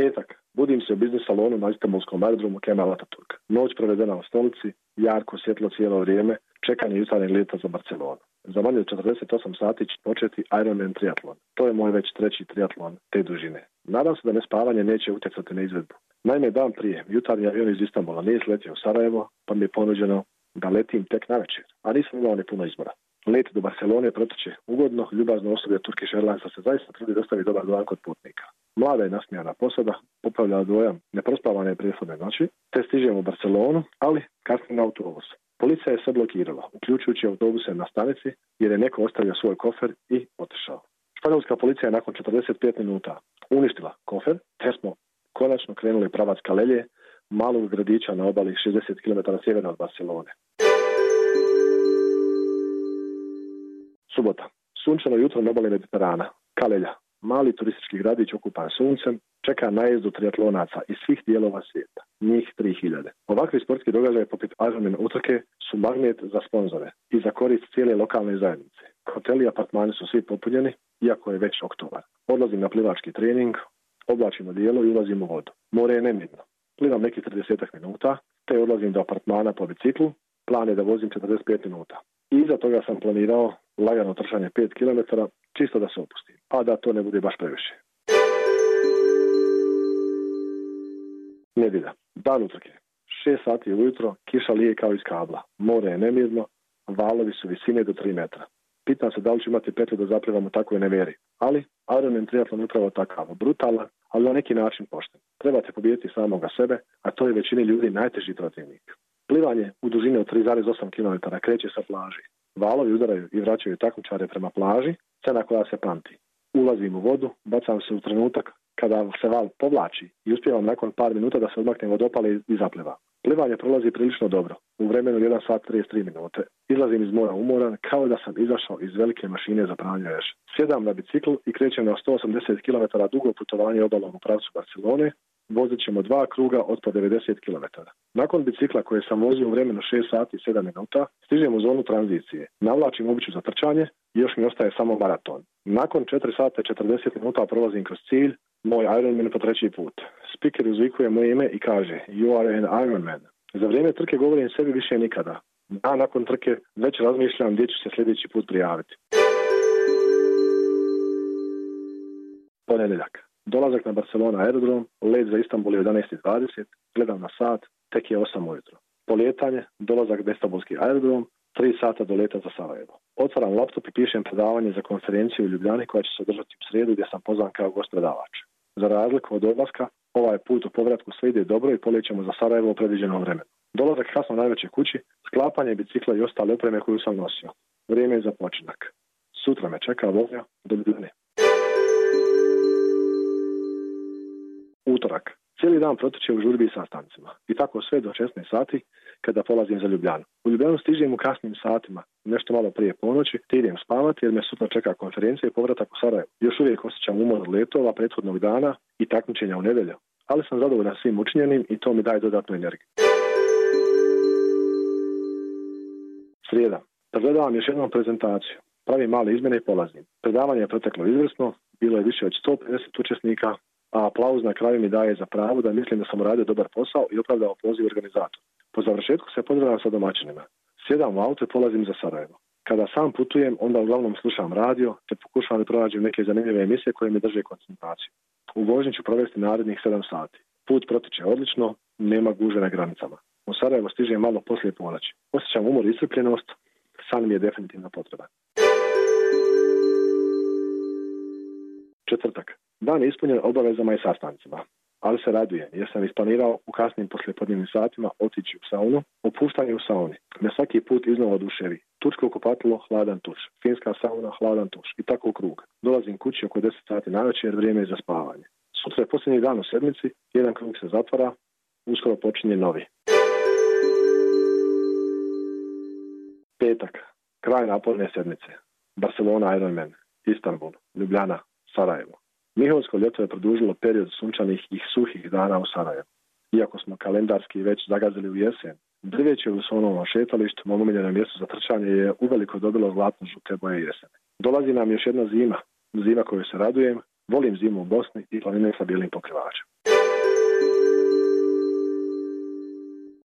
Petak. Budim se u biznis salonu na Istanbulskom aerodromu Kemal Ataturk. Noć provedena u stolici, jarko svjetlo cijelo vrijeme, čekanje jutarnjeg lijeta za Barcelonu. Za manje od 48 sati će početi Ironman triatlon. To je moj već treći triatlon te dužine. Nadam se da ne spavanje neće utjecati na izvedbu. Naime, dan prije, jutarnji avion iz Istanbula nije sletio u Sarajevo, pa mi je ponuđeno da letim tek na večer, a nisam imao ni puno izbora. Let do Barcelone protiče ugodno, ljubazno osoblje Turkish Airlinesa se zaista trudi dostavi dobar dojam kod putnika. Mlada je nasmijana posada, popravlja dojam neprospavane prethodne noći, te stižemo u Barcelonu, ali kasni na autobus. Policija je sve blokirala, uključujući autobuse na stanici, jer je neko ostavio svoj kofer i otišao. Španjolska policija je nakon 45 minuta uništila kofer, te smo konačno krenuli pravac Kalelje, malog gradića na obali 60 km sjeverno od Barcelone. Subota. Sunčano jutro na obali Mediterana. Kalelja. Mali turistički gradić okupan suncem čeka najezdu triatlonaca iz svih dijelova svijeta. Njih 3000. Ovakvi sportski događaje poput Ironman utrke su magnet za sponzore i za korist cijele lokalne zajednice. Hoteli i apartmani su svi popunjeni, iako je već oktobar. Odlazim na plivački trening, oblačimo dijelo i ulazimo u vodu. More je nemirno. Plivam nekih 30 minuta, te odlazim do apartmana po biciklu. Plan je da vozim 45 minuta. I iza toga sam planirao lagano trčanje 5 km, čisto da se opustim, a da to ne bude baš previše. Nedjelja, dan utrke. 6 sati ujutro, kiša lije kao iz kabla. More je nemirno, valovi su visine do 3 metra. Pitam se da li ću imati petlju da zaplivamo takve neveri. Ali Ironman triatlon upravo takav, brutalan, ali na neki način pošten. Trebate pobijeti samoga sebe, a to je većini ljudi najteži protivnik. Plivanje u dužini od 3,8 km kreće sa plaži. Valovi udaraju i vraćaju takmičare prema plaži, cena koja se pamti. Ulazim u vodu, bacam se u trenutak kada se val povlači i uspijevam nakon par minuta da se odmaknem od opale i zapliva. Plivanje prolazi prilično dobro, u vremenu 1 sat 33 minute. Izlazim iz mora umoran kao da sam izašao iz velike mašine za pranje veš. Sjedam na bicikl i krećem na 180 km dugo putovanje obalom u pravcu Barcelone, vozit ćemo dva kruga od po 90 km. Nakon bicikla koje sam vozio u vremenu 6 sati i 7 minuta, stižem u zonu tranzicije. Navlačim običu za trčanje i još mi ostaje samo maraton. Nakon 4 sata 40 minuta prolazim kroz cilj, moj Ironman po treći put. Speaker uzvikuje moje ime i kaže You are an Ironman. Za vrijeme trke govorim sebi više nikada. Ja nakon trke već razmišljam gdje ću se sljedeći put prijaviti. Ponedjeljak. Dolazak na Barcelona aerodrom, let za Istanbul je 11.20, gledam na sat, tek je 8 ujutro. Polijetanje, dolazak na Istanbulski aerodrom, 3 sata do leta za Sarajevo. Otvaram laptop i pišem predavanje za konferenciju u Ljubljani koja će se održati u srijedu gdje sam pozvan kao gost predavač. Za razliku od odlaska, ovaj put u povratku sve ide dobro i polijećemo za Sarajevo u predviđenom vremenu. Dolazak kasno najveće kući, sklapanje bicikla i ostale opreme koju sam nosio. Vrijeme je za počinak. Sutra me čeka vožnja do Ljubljane. Utorak. Cijeli dan protiče u žurbi i sastancima. I tako sve do 16 sati kada polazim za Ljubljanu. U Ljubljanu stižem u kasnim satima, nešto malo prije ponoći, te idem spavati jer me sutra čeka konferencija i povratak u Sarajevo. Još uvijek osjećam umor letova prethodnog dana i takmičenja u nedelju, ali sam zadovoljan svim učinjenim i to mi daje dodatnu energiju. Srijeda. Pregledavam još jednom prezentaciju. Pravim male izmjene i polazim. Predavanje je proteklo izvrsno, bilo je više od 150 učesnika, a aplauz na kraju mi daje za pravo da mislim da sam uradio dobar posao i opravdao poziv organizator. Po završetku se pozdravljam sa domaćinima. Sjedam u auto i polazim za Sarajevo. Kada sam putujem, onda uglavnom slušam radio te pokušavam da pronađem neke zanimljive emisije koje mi drže koncentraciju. U vožnji ću provesti narednih 7 sati. Put protiče odlično, nema guže na granicama. U Sarajevo stiže malo poslije ponoći. Osjećam umor i iscrpljenost, san mi je definitivno potreba. Četvrtak. Dan je ispunjen obavezama i sastancima, ali se raduje jer sam isplanirao u kasnim poslijepodnevnim satima otići u saunu, opuštanje u sauni. Me svaki put iznova oduševi. Tursko kupatilo, hladan tuš. Finska sauna, hladan tuš. I tako u krug. Dolazim kući oko 10 sati na jer vrijeme je za spavanje. Sutra je posljednji dan u sedmici, jedan krug se zatvara, uskoro počinje novi. Petak, kraj naporne sedmice. Barcelona Ironman, Istanbul, Ljubljana, Sarajevo. Mihovsko ljeto je produžilo period sunčanih i suhih dana u Sarajevu. Iako smo kalendarski već zagazili u jesen, drveće u Sonovom šetalištu, mom omiljenom mjestu za trčanje, je uveliko dobilo zlatno žute boje jesene. Dolazi nam još jedna zima, zima koju se radujem, volim zimu u Bosni i planine sa bijelim pokrivačem.